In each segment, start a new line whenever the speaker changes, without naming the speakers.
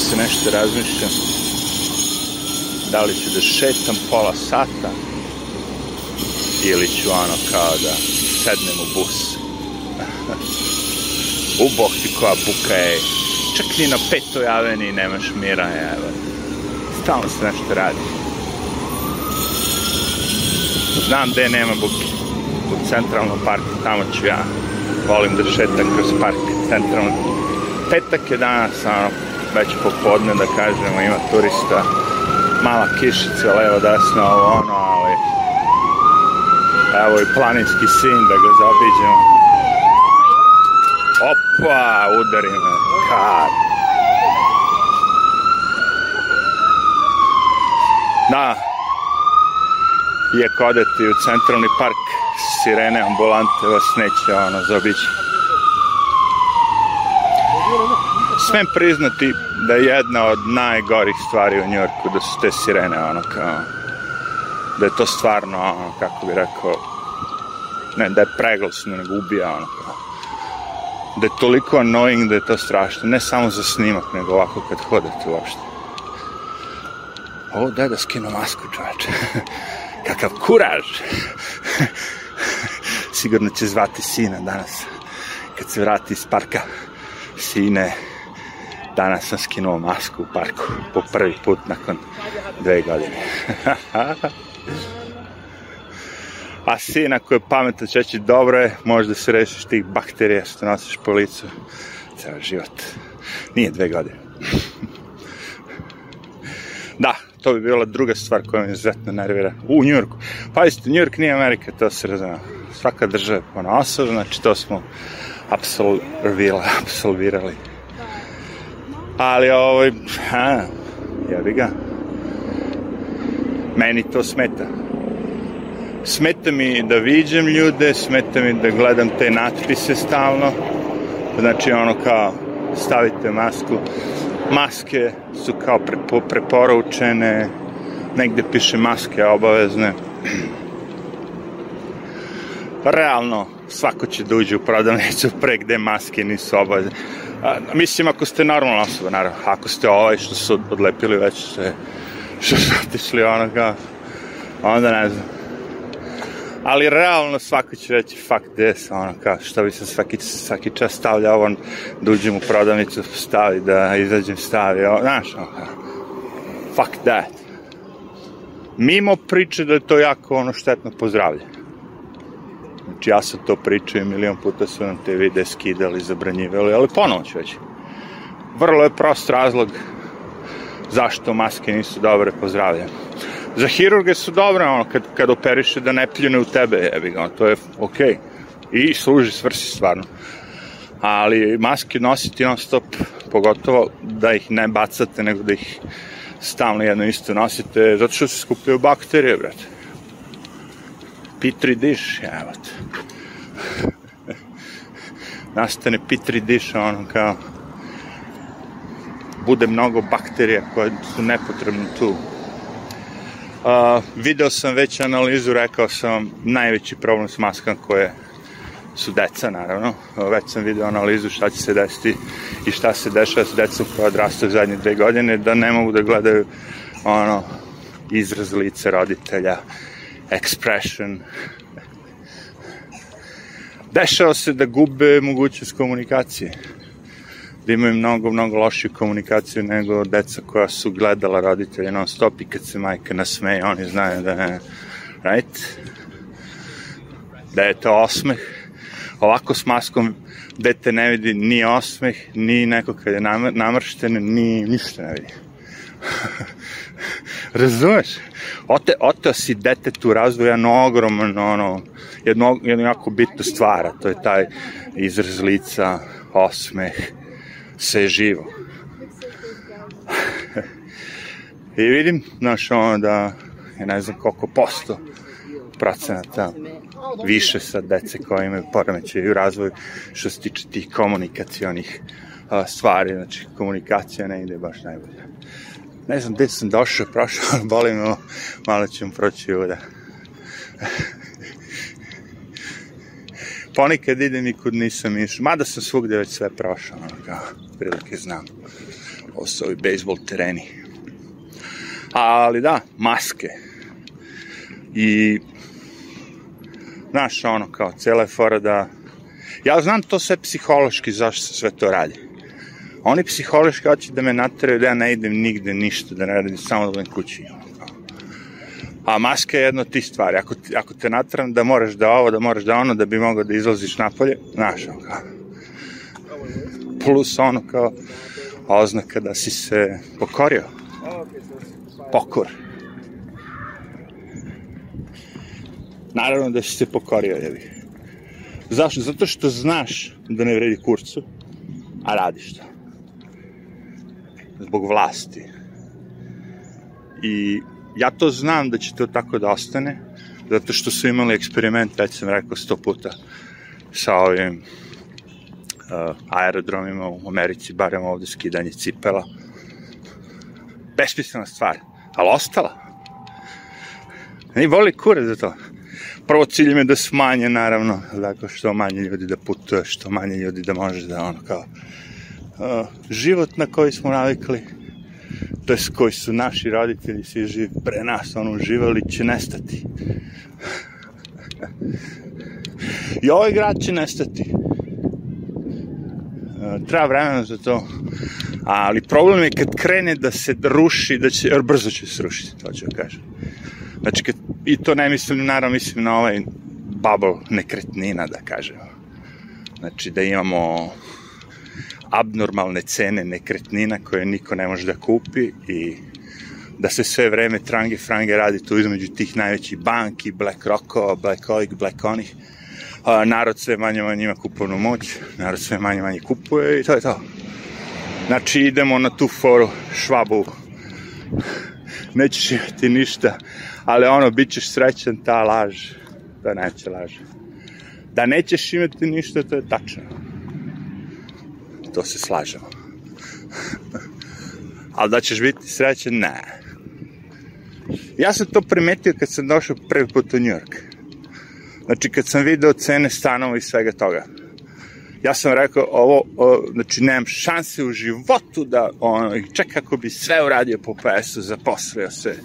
se nešto da razmišljam da li ću da šetam pola sata ili ću ono kao da sednem u bus. u bok ti koja buka je. Čak ni na petoj aveni nemaš mira, evo. Stalno se nešto radi. Znam gde nema buke. U centralnom parku, tamo ću ja. Volim da šetam kroz park centralno Petak je danas, ono, već popodne da kažemo, ima turista, mala kišica, levo, desno, ovo ono, ali evo i planinski sin da ga zaobiđemo. Opa, udari me, kar. Da, iako odete u centralni park, sirene ambulante vas neće ono zaobići. smem priznati da je jedna od najgorih stvari u Njorku, da su te sirene, ono, kao, da je to stvarno, ono, kako bi rekao, ne, da je preglasno, nego ubija, ono, kao, da je toliko annoying da je to strašno, ne samo za snimak, nego ovako kad hodate uopšte. O, da da skinu masku, čoveče. Kakav kuraž! Sigurno će zvati sina danas, kad se vrati iz parka. Sine, Danas sam skinuo masku u parku, po prvi put nakon dve godine. A sin, ako je pametan, će dobro je, možda se rešiš tih bakterija što nosiš po licu. Ceo život. Nije dve godine. da, to bi bila druga stvar koja me izuzetno nervira. U Njurku. Pazite, Njurk nije Amerika, to se razume. Svaka država je ponosov, znači to smo apsolvirali. Absolvirali ali ovaj, ha, jebi ga. Meni to smeta. Smeta mi da viđem ljude, smeta mi da gledam te natpise stalno. Znači ono kao, stavite masku. Maske su kao prepo, preporučene, negde piše maske obavezne. Realno, svako će da uđe u prodavnicu pre gde maske nisu obavezne. A, mislim, ako ste normalna osoba, naravno. Ako ste ovaj što su odlepili već, što, je, što su otišli ono kao, onda ne znam. Ali realno svako će reći fuck this, ono kao, što bi sam svaki, svaki čas stavljao on, da uđem u prodavnicu, stavi, da izađem, stavi, ono, znaš, ono fuck that. Mimo priče da je to jako ono štetno pozdravlje. Znači, ja sam to pričao i milion puta su nam te vide skidali, zabranjivali, ali ponovo ću već. Vrlo je prost razlog zašto maske nisu dobre po zdravlje. Za hirurge su dobre, ono, kad, kad operiše da ne pljune u tebe, jebi ga, to je okej. Okay. I služi svrsi stvarno. Ali maske nositi non stop, pogotovo da ih ne bacate, nego da ih stalno jedno isto nosite, zato što se skupljaju bakterije, brate Pitri diš, evo te. Nastane pitri diš, ono kao bude mnogo bakterija koje su nepotrebne tu. Uh, video sam već analizu, rekao sam najveći problem s maskama koje su deca, naravno. Već sam video analizu šta će se desiti i šta se dešava s decom koja odrastaju zadnje dve godine, da ne mogu da gledaju ono, izraz lice roditelja, expression. Dešava se da gube mogućnost komunikacije. Da imaju mnogo, mnogo lošiju komunikaciju nego deca koja su gledala roditelje non stop i kad se majka nasmeje, oni znaju da je, right? Da je to osmeh. Ovako s maskom dete ne vidi ni osmeh, ni neko kad je namršten, ni ništa ne vidi. Razumeš? Ote, oteo si detetu razvoj jedan ogroman, ono, jedno, jedno jako bitno stvara, to je taj izraz lica, osmeh, sve živo. I vidim, znaš, ono da je ne znam koliko posto procenata više sa dece koja imaju poremećaj u razvoju što se tiče tih komunikacionih stvari, znači komunikacija ne ide baš najbolje. Ne znam gde sam došao, prošao, ali boli me, malo ću mu proći uda. Ponekad idem i kud nisam išao, mada sam svugde već sve prošao, ono kao, prilike znam. Ovo su ovi bejsbol tereni. Ali da, maske. I, znaš, ono kao, cela je fora da... Ja znam to sve psihološki, zašto se sve to radi oni psihološki hoće da me nateraju da ja ne idem nigde ništa, da ne radim samo da budem kući. A maska je jedna od tih stvari. Ako, te, ako te natram da moraš da ovo, da moraš da ono, da bi mogao da izlaziš napolje, znaš, ono kao. Plus ono kao oznaka da si se pokorio. Pokor. Naravno da si se pokorio, jevi. Zašto? Zato što znaš da ne vredi kurcu, a radiš to zbog vlasti. I ja to znam da će to tako da ostane, zato što su imali eksperiment, već sam rekao sto puta, sa ovim uh, aerodromima u Americi, barem ovde skidanje cipela. Besmislena stvar, ali ostala. Ne voli kure za to. Prvo cilj je da smanje, naravno, dakle, što manje ljudi da putuje, što manje ljudi da može da ono kao uh, život na koji smo navikli, to je koji su naši roditelji svi živi pre nas, ono živali će nestati. I ovaj grad će nestati. Uh, treba vremena za to. Ali problem je kad krene da se ruši, da će, er, brzo će se rušiti, to ću kažem. Znači, kad, i to ne mislim, naravno mislim na ovaj bubble nekretnina, da kažem. Znači, da imamo abnormalne cene nekretnina koje niko ne može da kupi i da se sve vreme trange frange radi tu između tih najvećih banki, Black Rockova, Black Olik, Black Onih. A, narod sve manje manje ima kupovnu moć, narod sve manje manje kupuje i to je to. Znači idemo na tu foru švabu. Nećeš imati ništa, ali ono, bit ćeš srećan, ta laž, da neće laž. Da nećeš imati ništa, to je tačno to se slažemo. Ali da ćeš biti srećen, ne. Ja sam to primetio kad sam došao prvi put u Njork. Znači, kad sam video cene stanova i svega toga. Ja sam rekao, ovo, o, znači, nemam šanse u životu da, ono, čak kako bi sve uradio po PS-u, zaposlio se,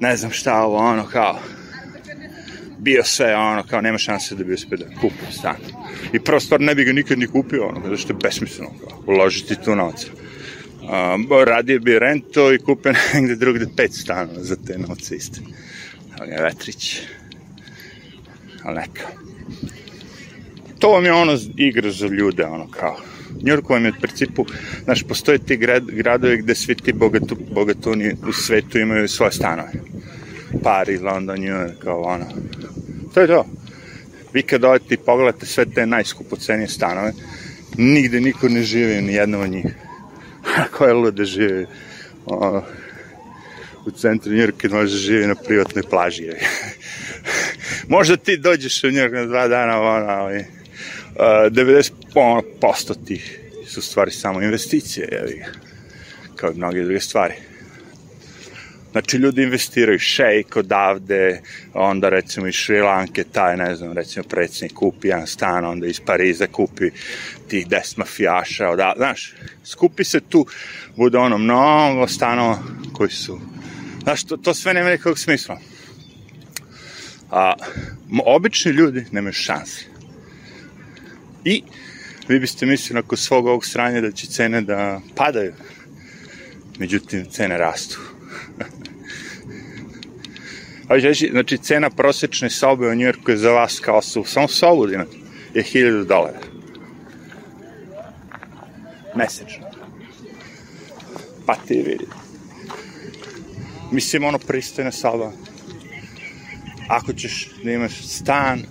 ne znam šta ovo, ono, kao, bio sve ono, kao nema šanse da bi uspio da kupim stan. I prva stvar, ne bi ga nikad ni kupio, ono, zato što je besmisleno, kao, uložiti tu novca. Um, radije bi rento i kupio negde drugde pet stanova za te novce iste. Ali je vetrić. Ali neka. To vam je ono igra za ljude, ono, kao, Njurk vam je u principu, znaš, postoje ti grad, gradovi gde svi ti bogatu, bogatuni u svetu imaju svoje stanove. Paris, London, New York, kao ono. To je to. Vi kad odete i pogledate sve te najskupocenije stanove, nigde niko ne živi, ni jedno od njih. A ko je lude da živi o, u centru Njurka kad možda živi na privatnoj plaži. možda ti dođeš u Njurk na dva dana, ono, ali a, e, 90% tih su stvari samo investicije, jevi, kao i mnoge druge stvari. Znači, ljudi investiraju šejk odavde, onda recimo iz Šrilanke, taj, ne znam, recimo predsjednik kupi jedan stan, onda iz Pariza kupi tih des mafijaša, odavde, znaš, skupi se tu, bude ono mnogo stanova koji su, znaš, to, to sve nema nekog smisla. A, obični ljudi nemaju šanse. I vi biste mislili nakon svog ovog stranja da će cene da padaju. Međutim, cene rastu A žeći, znači, cena prosečne sobe u Njujorku je za vas kao su, samo sobu da je 1000 dolara. Mesečno. Pa ti vidi. Mislim, ono, pristojna soba. Ako ćeš da imaš stan,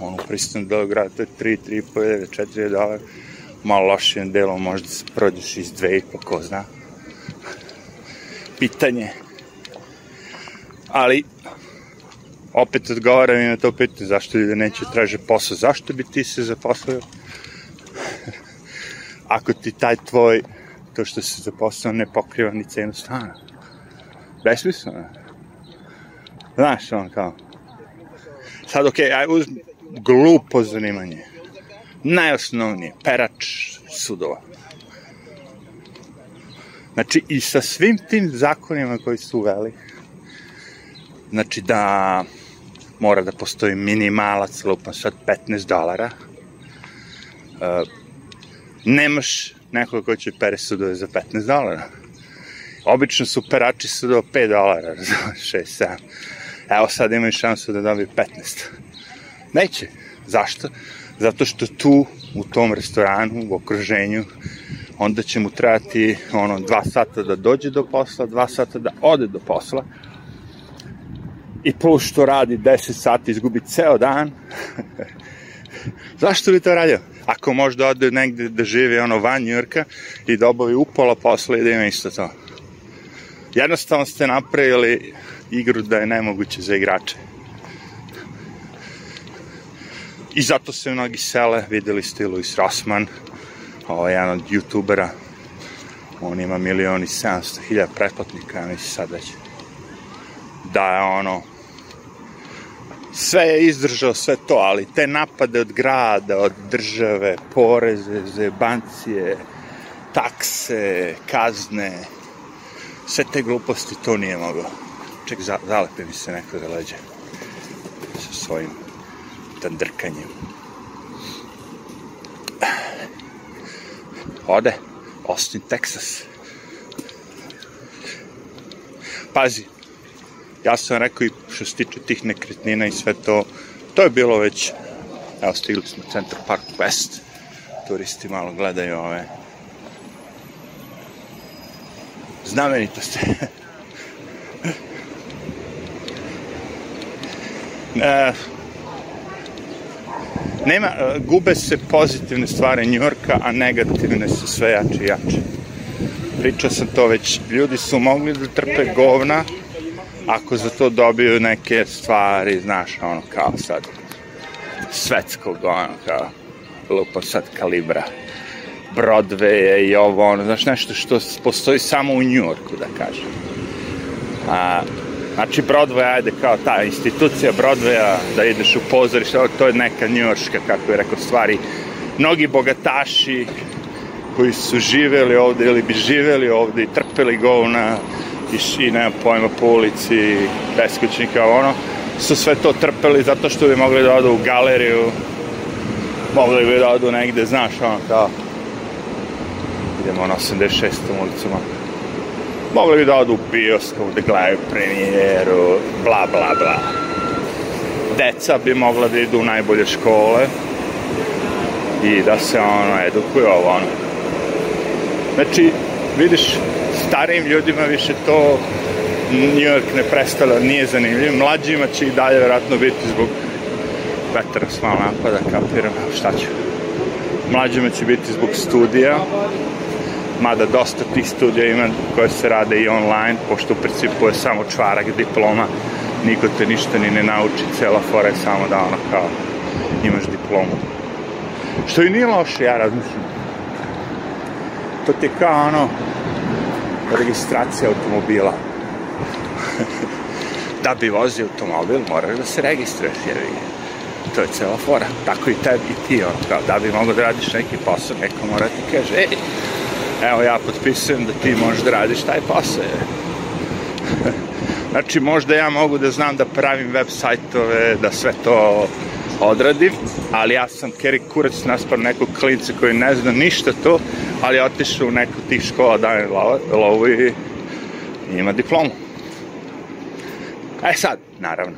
ono, pristojno Beograd, to je 3, 3,5, 4 dolara, malo lošijem delom možda se prođeš iz 2,5, ko zna. Pitanje ali opet odgovaram i na to pitanje zašto ljudi neće traže posao, zašto bi ti se zaposlio ako ti taj tvoj to što se zaposlio ne pokriva ni cenu stana. Besmisleno. Znaš, on kao. Sad, okej, okay, aj uzmi glupo zanimanje. Najosnovnije, perač sudova. Znači, i sa svim tim zakonima koji su uveli, Znači da mora da postoji minimalac, lupam sad 15 dolara. E, nemaš nekoga ko će pere sudove za 15 dolara. Obično su perači sudova 5 dolara, 6, 7. Evo sad imaju šansu da dobiju 15. Neće. Zašto? Zato što tu, u tom restoranu, u okruženju, onda će mu trajati ono, dva sata da dođe do posla, dva sata da ode do posla, i plus što radi 10 sati, izgubi ceo dan. Zašto bi to radio? Ako možda ode negde da živi ono van Njurka i da obavi upola posla i da ima isto to. Jednostavno ste napravili igru da je nemoguće za igrače. I zato se mnogi sele, videli ste Luis Rossman, ovaj jedan od youtubera, on ima milioni i 700 hiljada pretplatnika, ja mislim sad već. Da je ono, sve je izdržao sve to, ali te napade od grada, od države, poreze, zebancije, takse, kazne, sve te gluposti, to nije mogao. Ček, za, zalepe mi se neko za leđe sa svojim tandrkanjem. Ode, Austin, Texas. Pazi, ja sam rekao i što se tiče tih nekretnina i sve to, to je bilo već, evo stigli smo Central Park West, turisti malo gledaju ove znamenitosti. e, nema, e, gube se pozitivne stvari Njorka, a negativne su sve jače i jače. Pričao sam to već, ljudi su mogli da trpe govna, ako za to dobiju neke stvari, znaš, ono, kao sad, svetskog, ono, kao, lupa sad kalibra, Broadway i ovo, ono, znaš, nešto što postoji samo u Njurku, da kažem. A, znači, Broadway, ajde, kao ta institucija Broadwaya, da ideš u pozorište, to je neka njurška, kako je rekao, stvari. Mnogi bogataši koji su živeli ovde ili bi živeli ovde i trpeli govna, i, i nema pojma po ulici, beskućnika, ono, su sve to trpeli zato što bi mogli da odu u galeriju, mogli bi da odu negde, znaš, ono, kao, idemo na 86. ulicama, mogli bi da odu u bioskop, da gledaju premijeru, bla, bla, bla. Deca bi mogla da idu u najbolje škole i da se, ono, edukuju ovo, ono. Znači, vidiš, starijim ljudima više to New York ne prestalo, nije zanimljiv. Mlađima će i dalje vjerojatno biti zbog vetra s malo napada, kapiram, šta ću. Mlađima će biti zbog studija, mada dosta tih studija ima koje se rade i online, pošto u principu je samo čvarak diploma, niko te ništa ni ne nauči, cela fora je samo da ono kao imaš diplomu. Što i nije loše, ja razmišljam. To ti je kao ono, registracija automobila. da bi vozio automobil, moraš da se registruješ, jer to je cela fora. Tako i tebi i ti, ono, kao, da bi mogo da radiš neki posao, neko mora ti kaže, ej, evo ja potpisujem da ti možeš da radiš taj posao, jer. znači, možda ja mogu da znam da pravim web sajtove, da sve to odradiv, ali ja sam Kerik Kurac naspram nekog klinca koji ne zna ništa to, ali je otišao u neku tih škola Dane Lovu i ima diplomu. E sad, naravno,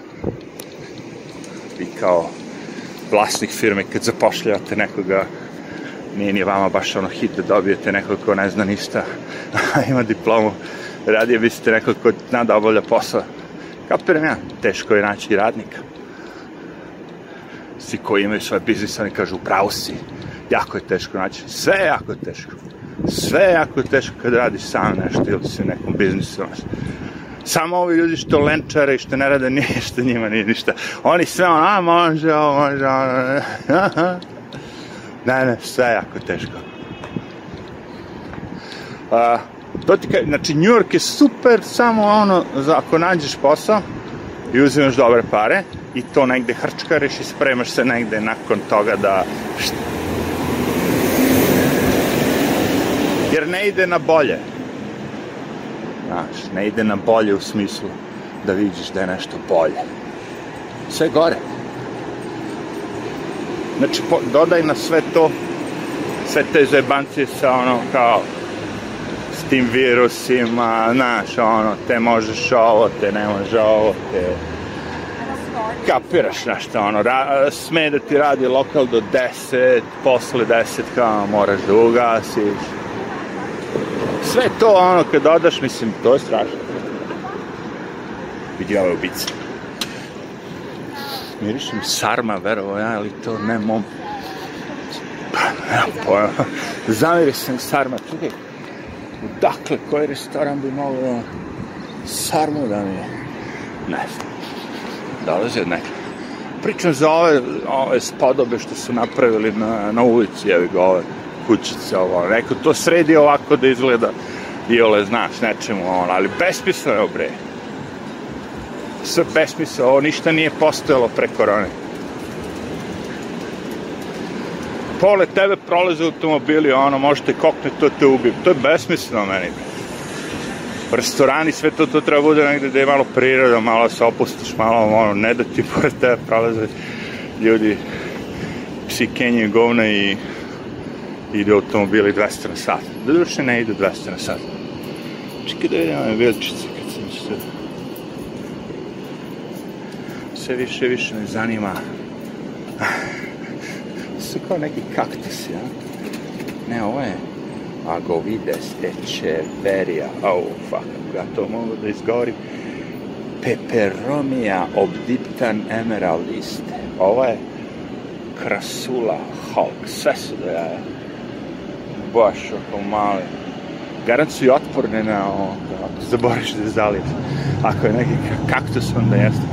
vi kao vlasnik firme kad zapošljavate nekoga, nije ni vama baš ono hit da dobijete nekog ko ne zna ništa, ima diplomu, radije biste nekog ko zna da obavlja posao. Kapiram ja, teško je naći radnika svi koji imaju svoje biznis, oni kažu, pravo si, jako je teško naći, sve je jako teško. Sve je jako teško kad radiš sam nešto ili si u nekom biznisu nešto. Samo ovi ljudi što lenčare i što ne rade ništa, njima nije ništa. Oni sve ono, a može, ovo može, ono, ne, ne, sve je jako teško. A, to ti kaj, znači, New York je super samo ono, za, ako nađeš posao i uzimaš dobre pare, i to negde hrčkariš i spremaš se negde nakon toga da jer ne ide na bolje znaš, ne ide na bolje u smislu da vidiš da je nešto bolje sve gore znači po, dodaj na sve to sve te zebancije sa ono kao s tim virusima, znaš, ono, te možeš ovo, te ne možeš ovo, te kapiraš na šta, ono, ra, sme da ti radi lokal do 10, posle 10 kao moraš da ugasiš. Sve to, ono, kad odaš, mislim, to je strašno. Vidi ove ubice. Mirišem sarma, verovo ja, ali to ne mom. Pa, nemam pojma. Zamiri sam sarma. Čekaj, dakle, koji restoran bi mogo sarmu da mi je? Ne znam dolazi od neka. Pričam za ove, ove spodobe što su napravili na, na ulici, evi ga ove kućice, ovo, neko to sredi ovako da izgleda i ole, znaš, nečemu, ono, ali besmisno je, bre. Sve besmisno, ovo ništa nije postojalo pre korone. Pole tebe prolaze automobili, ono, možete kokne, to te ubim. To je besmisleno meni, bre restorani, sve to, to treba bude negde da je malo priroda, malo se opustiš, malo ono, ne da ti pored tebe prolaze ljudi psi kenje govne i ide automobili 200 na sat. Doduše ne ide 200 na sat. Čekaj da vidim ove vilčice kad sam se... Sve više, više me zanima. Sve kao neki kaktus, ja? Ne, ovo je ako vide stečeverija, au, fuck, ja to mogu da izgovorim, peperomija obdiptan emerald iste. Ova je krasula Hulk, sve su da je baš oko male. Garant su i otporne na ovo, da, ako zaboraš da zaliv. Ako je neki kaktus, onda jeste.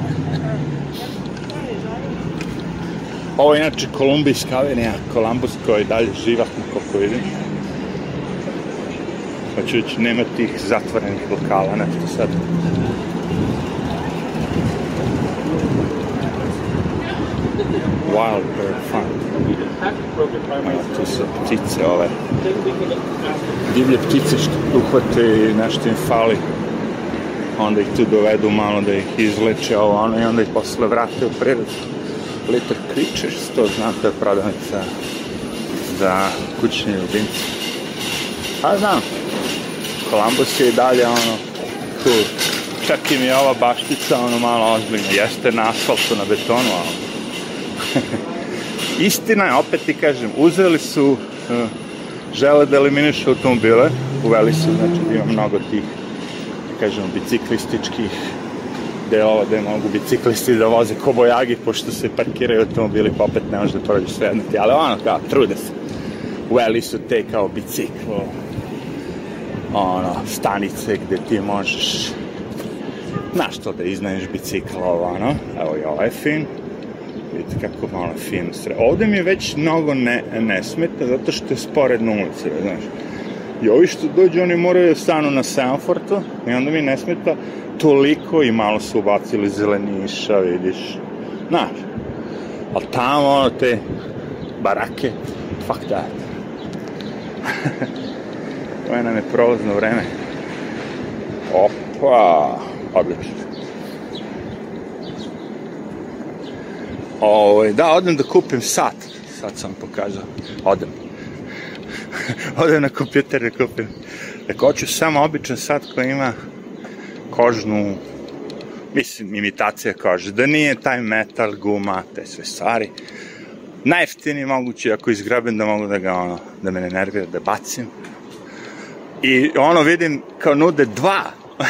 Ovo je inače kolumbijska avenija, Kolumbus koji je dalje živahno, koliko vidim. Hoću pa reći, nema tih zatvorenih lokala, nešto sad. Wild Bird Fund. Evo, tu su ptice ove. Divlje ptice što uhvate i nešto im fali. Onda ih tu dovedu malo da ih izleče ovo ono i onda ih posle vrate u prirodu. Litter Creatures, to znate, je prodavnica za kućne ljubimce. A pa znam, Columbus je i dalje ono tu. Čak i mi ova baštica ono malo ozbiljno. Jeste na asfaltu, na betonu, ali... Istina je, opet ti kažem, uzeli su, uh, žele da eliminišu automobile, uveli su, znači ima mnogo tih, da kažem, biciklističkih delova gde mogu biciklisti da voze kobojagi, bojagi, pošto se parkiraju automobili, pa opet ne može da prođe sve jedno ali ono, kao, da, trude se. Uveli su te kao biciklo, ono, stanice gde ti možeš na što da iznaješ bicikla ovano, evo i ovaj fin, vidite kako malo fin sre. Ovde mi već mnogo ne, ne smeta, zato što je sporedna ulica, da znaš. I ovi što dođu, oni moraju da stanu na Sanfortu i onda mi ne smeta toliko i malo su ubacili zeleniša, vidiš. Znaš, ali tamo, ono, te barake, fuck that. Koje nam je prolazno vreme? Opa! Odlično. Ovo, da, odem da kupim sat. Sad sam pokazao. Odem. odem na kompjuter da kupim. Dakle, hoću samo običan sat koji ima kožnu mislim, imitacija kože, da nije taj metal, guma, te sve stvari. Najeftiniji mogući, ako izgrabim da mogu da ga, ono, da me ne nervira, da bacim. I ono vidim kao nude dva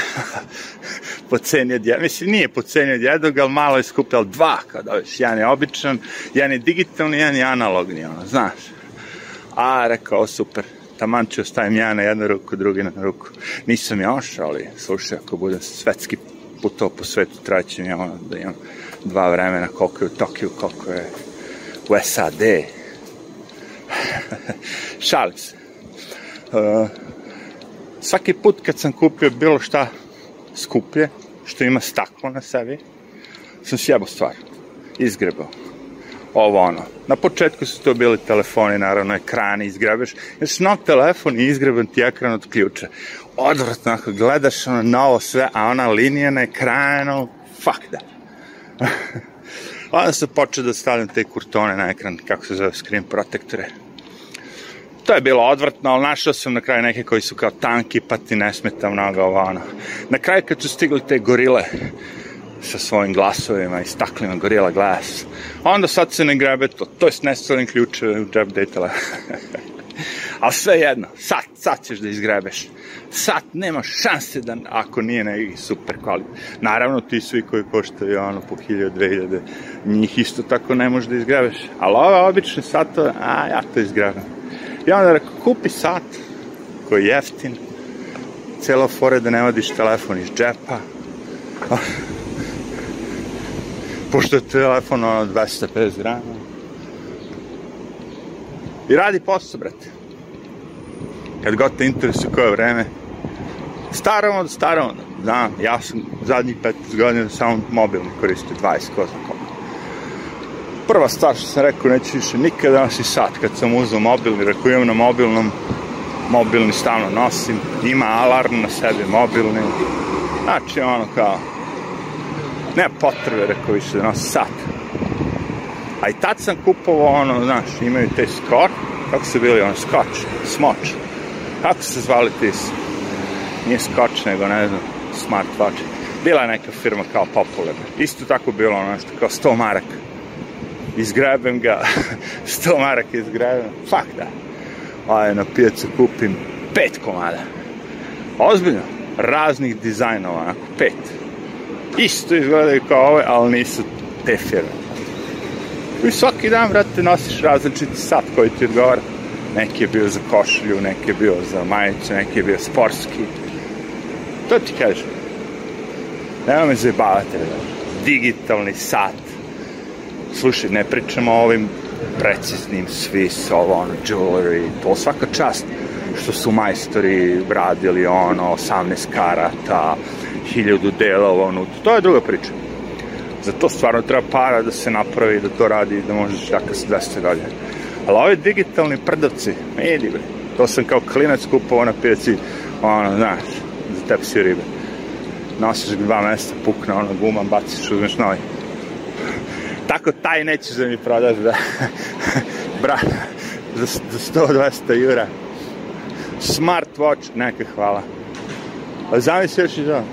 po ceni od jednog. Mislim, nije po ceni od jednog, ali malo je skuplja, ali dva kad dobiš. Da jedan je običan, jedan je digitalni, jedan je analogni, ono, znaš. A, rekao, super, taman ću ostavim ja na jednu ruku, drugi na ruku. Nisam ja ali slušaj, ako budem svetski puto po svetu, traćem ja ono da imam dva vremena, koliko je u Tokiju, koliko je u SAD. Šalim se. Uh, Svaki put kad sam kupio bilo šta skuplje, što ima staklo na sebi, sam sjebao stvar, izgrebao. Ovo ono. Na početku su to bili telefoni, naravno, ekrani, izgrebeš. Jer si nov telefon i izgreban ti ekran od ključa. Odvratno, ako gledaš ono novo sve, a ona linija na ekranu, fuck da. Onda sam počeo da stavljam te kurtone na ekran, kako se zove, screen protektore. To je bilo odvrtno, ali našao sam na kraju neke koji su kao tanki, pa ti ne smeta mnogo ovo ono. Na kraju kad su stigli te gorile sa svojim glasovima i staklima gorila glas, onda sad se ne grabe to, to je s nestalim ključeve eh, u džep detela. ali sve jedno, sad, sad ćeš da izgrebeš. Sad nema šanse da, ako nije neki super kvalit. Naravno, ti svi koji koštaju ono po 1000, 2000, njih isto tako ne možeš da izgrebeš. Ali ove obične satove, a ja to izgrebam ja da rekao, kupi sat koji je jeftin, celo fore da ne vadiš telefon iz džepa. Pošto je telefon ono 250 grama. I radi posao, brate. Kad god te interesuje koje vreme, starom od starom, onda. Znam, ja sam zadnjih 15 godina samo mobilni koristio, 20 godina prva stvar što sam rekao, neću više nikada nosi sat, kad sam uzao mobilni, rekao imam na mobilnom, mobilni stalno nosim, ima alarm na sebi mobilni, znači ono kao, nema potrebe, rekao više da nosi sat. A i tad sam kupovao ono, znaš, imaju te skor, kako su bili ono, skoč, smoč, kako se zvali ti, nije skoč, nego ne znam, smartwatch, bila je neka firma kao popularna. Isto tako bilo ono nešto kao 100 maraka izgrabem ga, 100 marak izgrabem, fak da. Aj, na pijacu kupim pet komada. Ozbiljno, raznih dizajna onako, pet. Isto izgledaju kao ove, ali nisu te firme. I svaki dan, brate, nosiš različiti sat koji ti odgovara. Neki je bio za košlju, neki je bio za majicu, neki je bio sportski. To ti kažem. Nema me zajebavati, Digitalni sat, slušaj, ne pričamo o ovim preciznim Swiss, ovo, ono, jewelry, to svaka čast što su majstori radili ono, 18 karata, hiljadu delova, ono, to je druga priča. Za to stvarno treba para da se napravi, da to radi, da možeš da se desete dalje. Ali ovi digitalni prdavci, idi bre, to sam kao klinac kupovao na pijaci, ono, znaš, za tepsiju ribe. Nosiš dva mesta, pukne, ono, guma, baciš, uzmeš novi. Ovaj Tako taj nećeš da mi prodaš, da. Bra, za, za 100-200 jura. Smart watch, neka hvala. A zamisli još i da.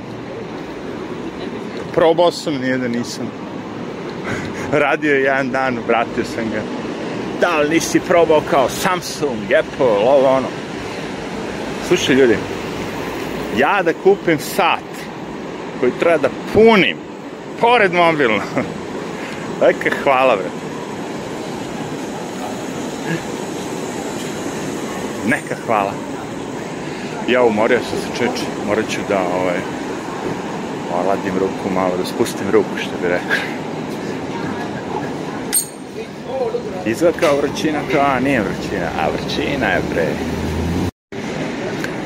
Probao sam, nije da nisam. Radio je jedan dan, vratio sam ga. Da li nisi probao kao Samsung, Apple, ovo ono. Slušaj ljudi, ja da kupim sat koji treba da punim pored mobilna Ajka, hvala, bre. Neka hvala. Ja umorio sam se čeče, morat ću da, ovaj, oladim ruku malo, da spustim ruku, što bi rekao. Izgleda kao vrućina, kao, a nije vrućina, a vrućina je, bre. A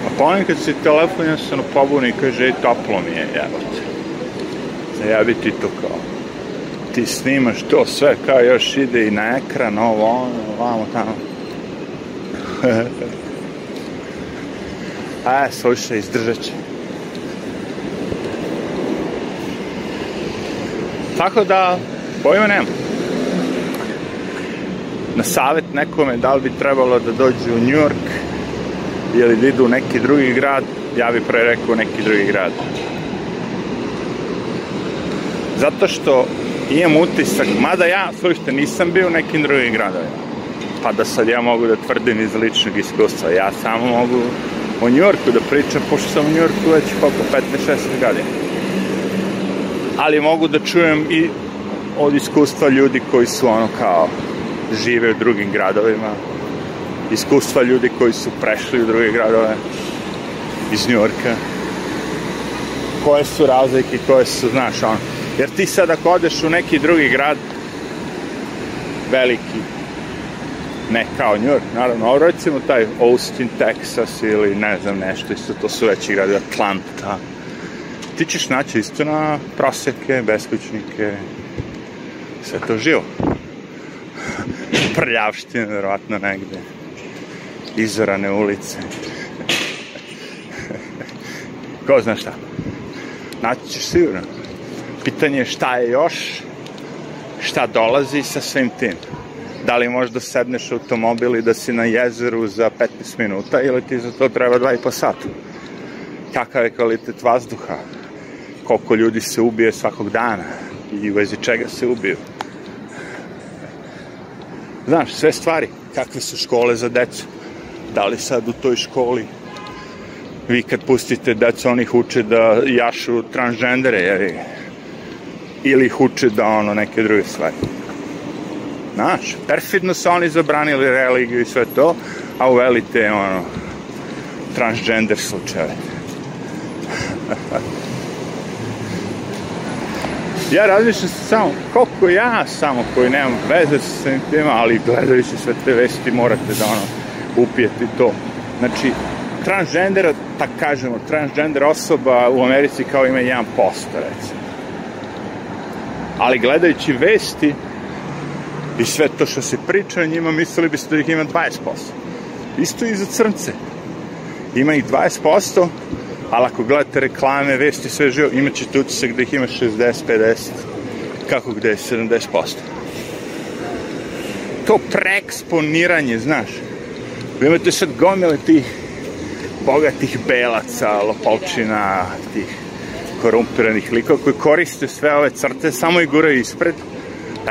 pa ponim kad se telefon jednostavno pobuni i kaže, toplo mi je, jebote. Ja bi ti to kao ti snimaš to sve, kao još ide i na ekran, ovo, ono, vamo, tamo. A, slušaj, izdržat će. Tako da, pojma nema. Na savet nekome da li bi trebalo da dođu u New ili da idu u neki drugi grad, ja bi pre rekao neki drugi grad. Zato što imam utisak, mada ja svojšte nisam bio u nekim drugim gradovima, pa da sad ja mogu da tvrdim iz ličnog iskustva, ja samo mogu o Njorku da pričam, pošto sam u Njorku već oko 15-16 godina. Ali mogu da čujem i od iskustva ljudi koji su ono kao žive u drugim gradovima, iskustva ljudi koji su prešli u druge gradove iz Njorka, koje su razlike, koje su, znaš, ono, Jer ti sad ako odeš u neki drugi grad, veliki, ne kao New York, naravno, ali recimo taj Austin, Texas ili ne znam nešto, isto to su veći gradi, Atlanta. Ti ćeš naći isto na proseke, beskućnike, sve to živo. Prljavštine, verovatno, negde. Izorane ulice. Ko zna šta. Naći ćeš sigurno. Pitanje je šta je još, šta dolazi sa svim tim. Da li možeš da sedneš u automobil i da si na jezeru za 15 minuta ili ti za to treba 2,5 sata? Kakav je kvalitet vazduha? Koliko ljudi se ubije svakog dana? I u vezi čega se ubiju? Znaš, sve stvari. Kakve su škole za decu? Da li sad u toj školi vi kad pustite decu, onih uče da jašu transgendere, jer ili huče da ono neke druge stvari. Znaš, perfidno su oni zabranili religiju i sve to, a uveli te ono, transgender slučajeve. ja razmišljam samo koliko ja samo koji nemam veze sa svim tema, ali gledajući sve te vesti morate da ono upijete to. Znači, transgendera, da tak kažemo, transgender osoba u Americi kao ima 1%, recimo ali gledajući vesti i sve to što se priča o njima, mislili biste da ih ima 20%. Isto i za crnce. Ima ih 20%, ali ako gledate reklame, vesti, sve živo, imat ćete utisak da ih ima 60, 50, kako gde, 70%. To preeksponiranje, znaš, vi imate sad gomile tih bogatih belaca, lopovčina, tih korumpiranih lika koji koriste sve ove crte, samo i guraju ispred.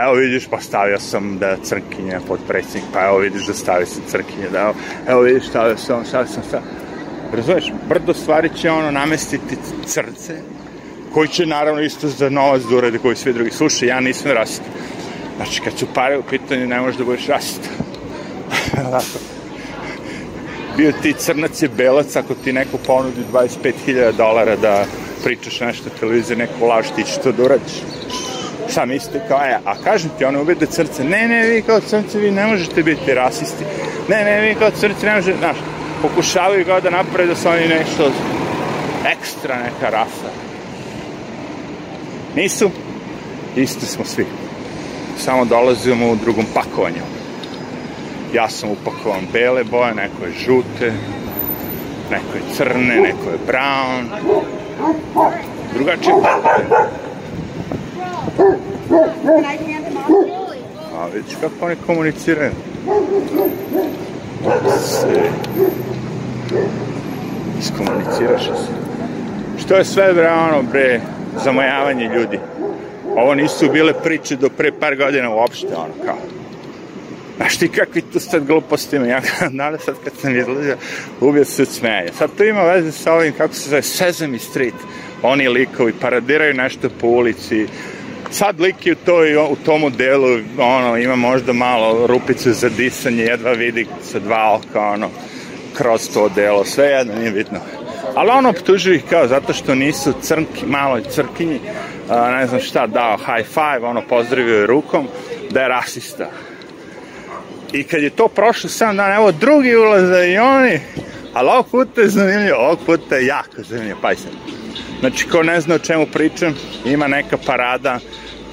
Evo vidiš, pa stavio sam da crkinje pod podpredsjednik, pa evo vidiš da stavio sam crkinje, da evo, evo vidiš stavio sam, stavio sam, stavio. Razumeš, brdo stvari će ono namestiti crce, koji će naravno isto za novac da urade koji svi drugi. Slušaj, ja nisam rasista. Znači, kad su pare u pitanju, ne možeš da budeš rasista. Bio ti crnac je belac ako ti neko ponudi 25.000 dolara da pričaš nešto televizor, neko laž, ti ćeš to da uradiš. Šta mislite, kao, e, a kažem ti, ono ubede da crce, ne, ne, vi kao crce, vi ne možete biti rasisti, ne, ne, vi kao crce, ne možete, znaš, pokušavaju kao da naprave da su oni nešto ekstra neka rasa. Nisu, isti smo svi. Samo dolazimo u drugom pakovanju. Ja sam upakovan bele boje, neko je žute, neko je crne, neko je brown, drugačije. A već kako oni komuniciraju. Se iskomuniciraš se. Što je sve bre ono bre zamajavanje ljudi. Ovo nisu bile priče do pre par godina uopšte ono kao. Znaš ti kakvi tu sad glupostima, ja nadam sad kad sam izlazio, uvijek se smeje. Sad to ima veze sa ovim, kako se zove, Sesame Street, oni likovi paradiraju nešto po ulici, Sad lik je u, toj, u tomu delu, ono, ima možda malo rupicu za disanje, jedva vidi sa dva oka, ono, kroz to delo, sve jedno, nije bitno. Ali ono optužuju ih kao zato što nisu crnki, maloj crkinji, ne znam šta, dao high five, ono, pozdravio je rukom, da je rasista. I kad je to prošlo 7 dana, evo drugi ulaza i oni, ali ovog puta je zanimljivo, ovog puta je jako zanimljivo, pazi sad. Znači, ko ne zna o čemu pričam, ima neka parada,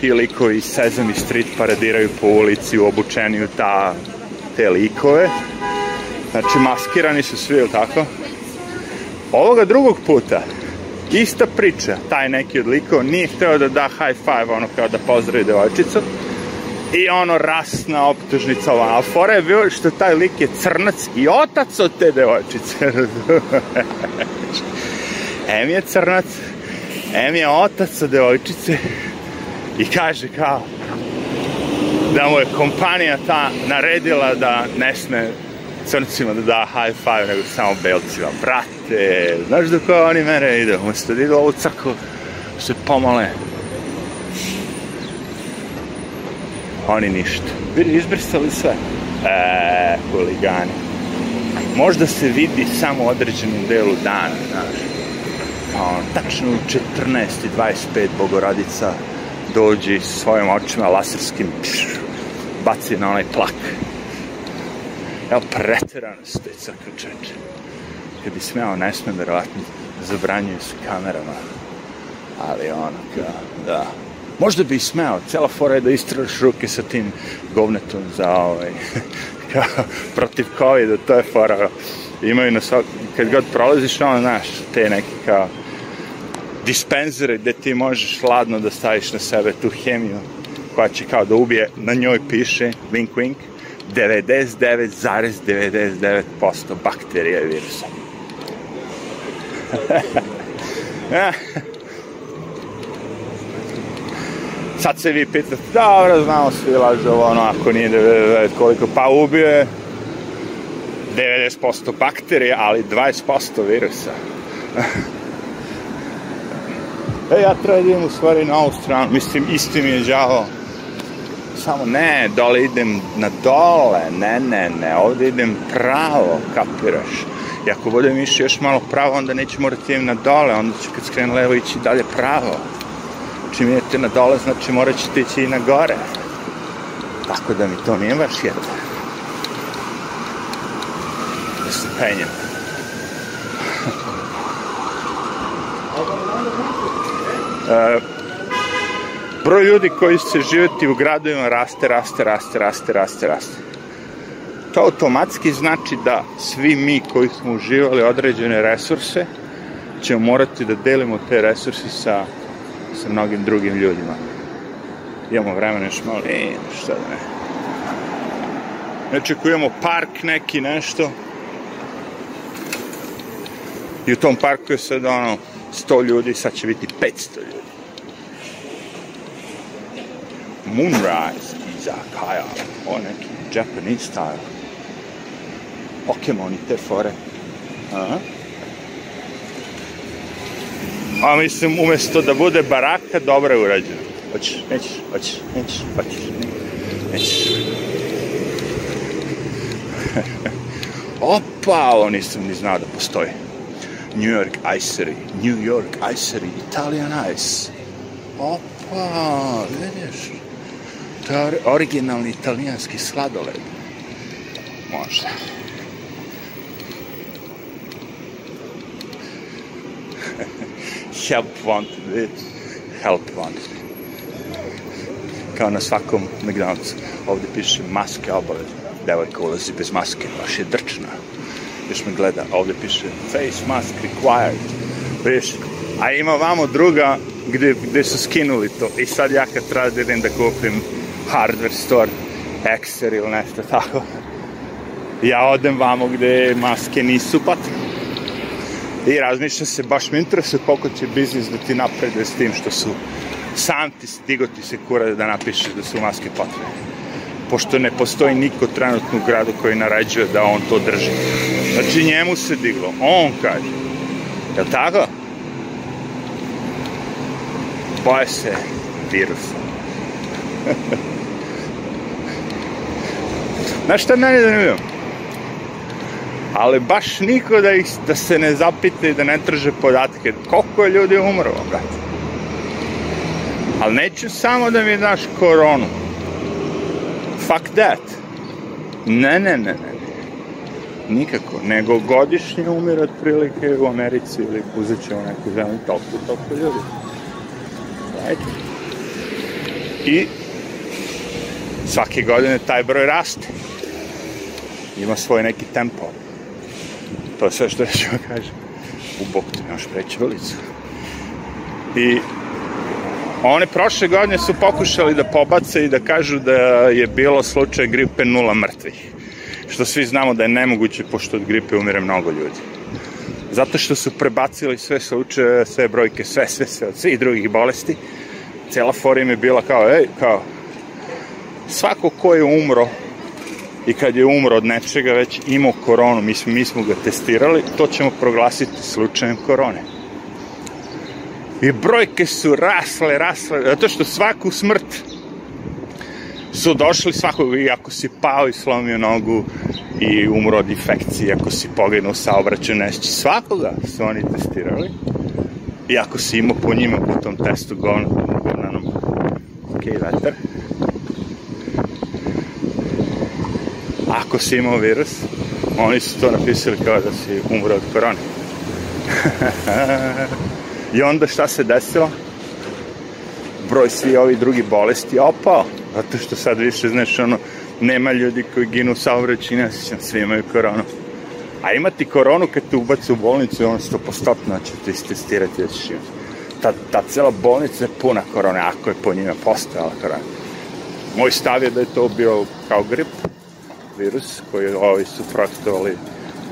ti likovi iz Sesame Street paradiraju po ulici, u obučenju ta, te likove. Znači, maskirani su svi, ili tako? Ovoga drugog puta, ista priča, taj neki od likova nije hteo da da high five, ono kao da pozdravi devojčicu, i ono rasna optužnica ova. A fora je bio što taj lik je crnac i otac od te devojčice. em je crnac, em je otac od devojčice i kaže kao da mu je kompanija ta naredila da ne sme crncima da da high five, nego samo belcima. Brate, znaš do koje oni mene ide? Umesto da idu ovu crku, da se pomale oni ništa. Izbrisali sve. E, huligani. Možda se vidi samo u određenom delu dana, znaš. Pa on, tačno u 14 i 25 bogorodica dođe svojim očima laserskim pš, baci na onaj tlak. Evo, preterano se taj crkva čeče. Kad bi smeo, ne smem, verovatno, zabranjuju se kamerama. Ali ono, kao, da, Možda bi smeo, cela fora je da istraš ruke sa tim govnetom za ovaj, protiv covid to je fora. Imaju na svak, kad god prolaziš, ono, znaš, te neke kao dispenzere gde ti možeš hladno da staviš na sebe tu hemiju koja će kao da ubije, na njoj piše, wink wink, 99,99% bakterija i virusa. sad se vi pitate, dobro, znamo svi laže ovo, ono, ako nije 99 koliko, pa ubije 90% bakterije, ali 20% virusa. e, ja treba da idem u stvari na ovu stranu, mislim, isti mi je džavo. Samo ne, dole idem na dole, ne, ne, ne, ovde idem pravo, kapiraš. I ako budem išao još malo pravo, onda neću morati da idem na dole, onda ću kad skrenem levo ići dalje pravo čim znači, idete na dole, znači morat ćete ići i na gore. Tako da mi to nije baš jedno. Da se penjem. e, broj ljudi koji se živeti u gradovima raste, raste, raste, raste, raste, raste. To automatski znači da svi mi koji smo uživali određene resurse, ćemo morati da delimo te resurse sa sa mnogim drugim ljudima. Imamo vremena još malo, e, šta da ne. Znači, ako imamo park neki, nešto, i u tom parku je sad ono 100 ljudi, sad će biti 500 ljudi. Moonrise iz Kaja, o neki Japanese style. Pokemon i te fore. Aha. A mislim, umesto da bude baraka, dobro je urađeno. Hoćeš, nećeš, hoćeš, nećeš, hoćeš, nećeš. Opa, ovo nisam ni znao da postoji. New York Icery, New York Icery, Italian Ice. Opa, vidiš? To je originalni italijanski sladoled. Možda. help want, help want. Kao na svakom McDonald'su. Ovde piše maske obavezno. Devojka ulazi bez maske, baš je drčna. Još me gleda, ovde piše face mask required. Viš, a ima vamo druga gde, gde su skinuli to. I sad ja kad tražim da kupim hardware store, Exer ili nešto tako, ja odem vamo gde maske nisu, pa i razmišlja se, baš me interesuje koliko će biznis da ti napreduje s tim što su sam ti stigo ti se kura da napišeš da su maske potrebne. Pošto ne postoji niko trenutno u gradu koji naređuje da on to drži. Znači njemu se diglo, on kaže. Je li tako? Boje se virusa. Znaš šta mene zanimljivo? ali baš niko da, ih, da se ne zapite i da ne traže podatke. Koliko je ljudi umrlo, brate? Ali neću samo da mi daš koronu. Fuck that. Ne, ne, ne, ne. Nikako. Nego godišnje umire otprilike u Americi ili uzet će u neku zemlju toliko, toliko ljudi. Right? I svake godine taj broj raste. Ima svoj neki tempo. To pa je sve što ću vam kažem. U bok ti nemaš preći ulicu. I one prošle godine su pokušali da pobace i da kažu da je bilo slučaj gripe nula mrtvih. Što svi znamo da je nemoguće, pošto od gripe umire mnogo ljudi. Zato što su prebacili sve slučaje, sve brojke, sve, sve, sve, od svih drugih bolesti. Cela fora je bila kao, ej, kao, svako ko je umro i kad je umro od nečega već imao koronu, mi smo, mi smo ga testirali, to ćemo proglasiti slučajem korone. I brojke su rasle, rasle, zato što svaku smrt su došli svakog, i ako si pao i slomio nogu i umro od infekcije, ako si poginuo saobraćaju nešći, svakoga su oni testirali. I ako si imao po njima po tom testu govno, govnanom, okej, okay, vetar ako si imao virus, oni su to napisali kao da si umro od korone. I onda šta se desilo? Broj svi ovi drugi bolesti je opao. Zato što sad više, znaš, ono, nema ljudi koji ginu sa saobraćaju, ne sjećam, svi imaju koronu. A imati koronu kad te ubacu u bolnicu je ono što postopno će znači, te istestirati, da ćeš imati. Ta, ta cela bolnica je puna korone, ako je po njima postojala korona. Moj stav je da je to bio kao grip, virus koji ovi su u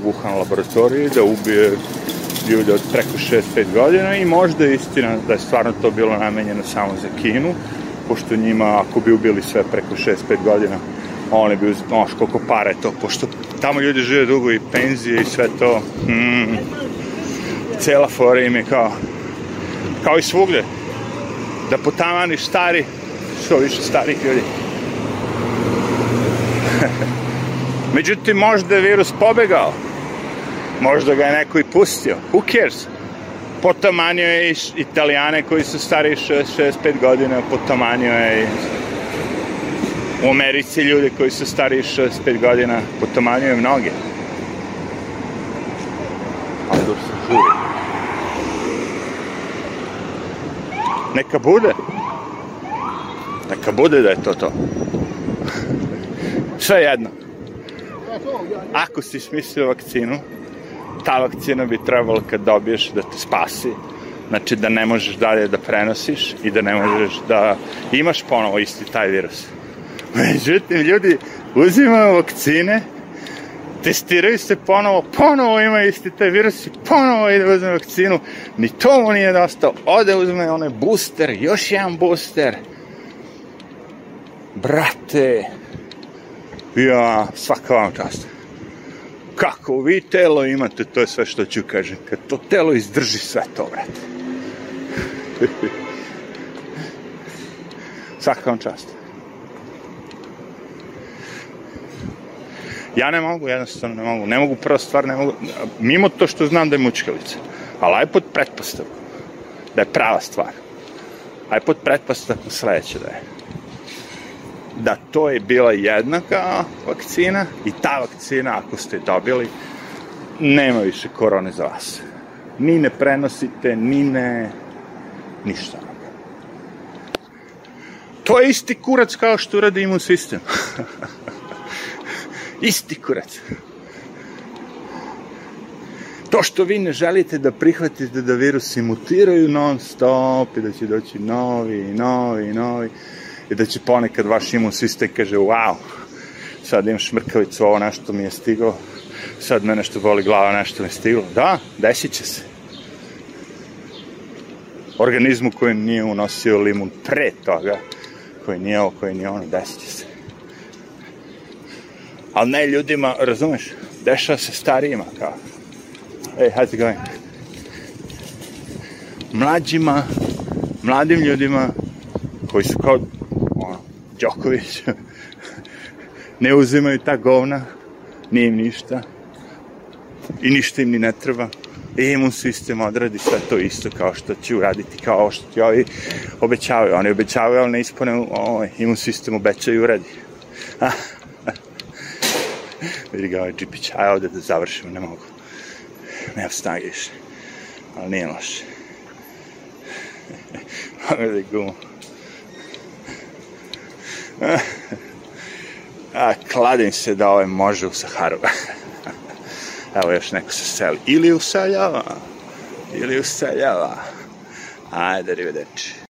Wuhan laboratoriji da ubije ljude od preko 6-5 godina i možda je istina da je stvarno to bilo namenjeno samo za Kinu, pošto njima ako bi ubili sve preko 6-5 godina oni bi uzeti, noš, koliko para je to, pošto tamo ljudi žive dugo i penzije i sve to, mm, cela fora im je kao, kao i svugde, da potamani stari, što više starih ljudi. Međutim, možda je virus pobegao. Možda ga je neko i pustio. Who cares? Potamanio je i italijane koji su stari 65 godina, potamanio je i u Americi ljude koji su stari 65 godina, potamanio je mnoge. Ali dok se žuri. Neka bude. Neka bude da je to to. Sve jedno. Ako si smislio vakcinu, ta vakcina bi trebala kad dobiješ da te spasi, znači da ne možeš dalje da prenosiš i da ne možeš da imaš ponovo isti taj virus. Međutim, ljudi uzimaju vakcine, testiraju se ponovo, ponovo ima isti taj virus i ponovo ide da uzme vakcinu, ni to mu nije dostao, ode uzme onaj booster, još jedan booster, brate, Ja, svaka vam čast. Kako vi telo imate, to je sve što ću kažem. Kad to telo izdrži sve to, brate. svaka vam čast. Ja ne mogu, jednostavno ne mogu. Ne mogu, prva stvar, ne mogu. Mimo to što znam da je mučkalica. Ali aj pod pretpostavku. Da je prava stvar. Aj pod pretpostavku sledeće da je da to je bila jednaka vakcina i ta vakcina ako ste dobili nema više korone za vas. Ni ne prenosite, ni ne ništa. To je isti kurac kao što uradi imun sistem. isti kurac. To što vi ne želite da prihvatite da virusi mutiraju non stop i da će doći novi, novi, novi, i da će ponekad vaš imun sistem kaže, wow, sad imam šmrkavicu, ovo nešto mi je stiglo, sad me nešto boli glava, nešto mi je stiglo. Da, desit će se. Organizmu koji nije unosio limun pre toga, koji nije ovo, koji nije ono, desit će se. Ali ne ljudima, razumeš, dešava se starijima, kao, hey, how's it going? Mlađima, mladim ljudima, koji su kao Đokovića. ne uzimaju ta govna, nije im ništa. I ništa im ni ne treba. I imun sistem odradi sve to isto kao što će uraditi, kao što ti ovi obećavaju. Oni obećavaju, ali ne ispune ovaj, imun sistem obećaju i uradi. Vidi ga ovaj džipić, aj ovde da završimo, ne mogu. Nemam snage više, ali nije loše. Mogu da je gumo. A, kladim se da ovaj može u Saharu. Evo još neko se seli. Ili usaljava. Ili usaljava. Ajde, rivedeči.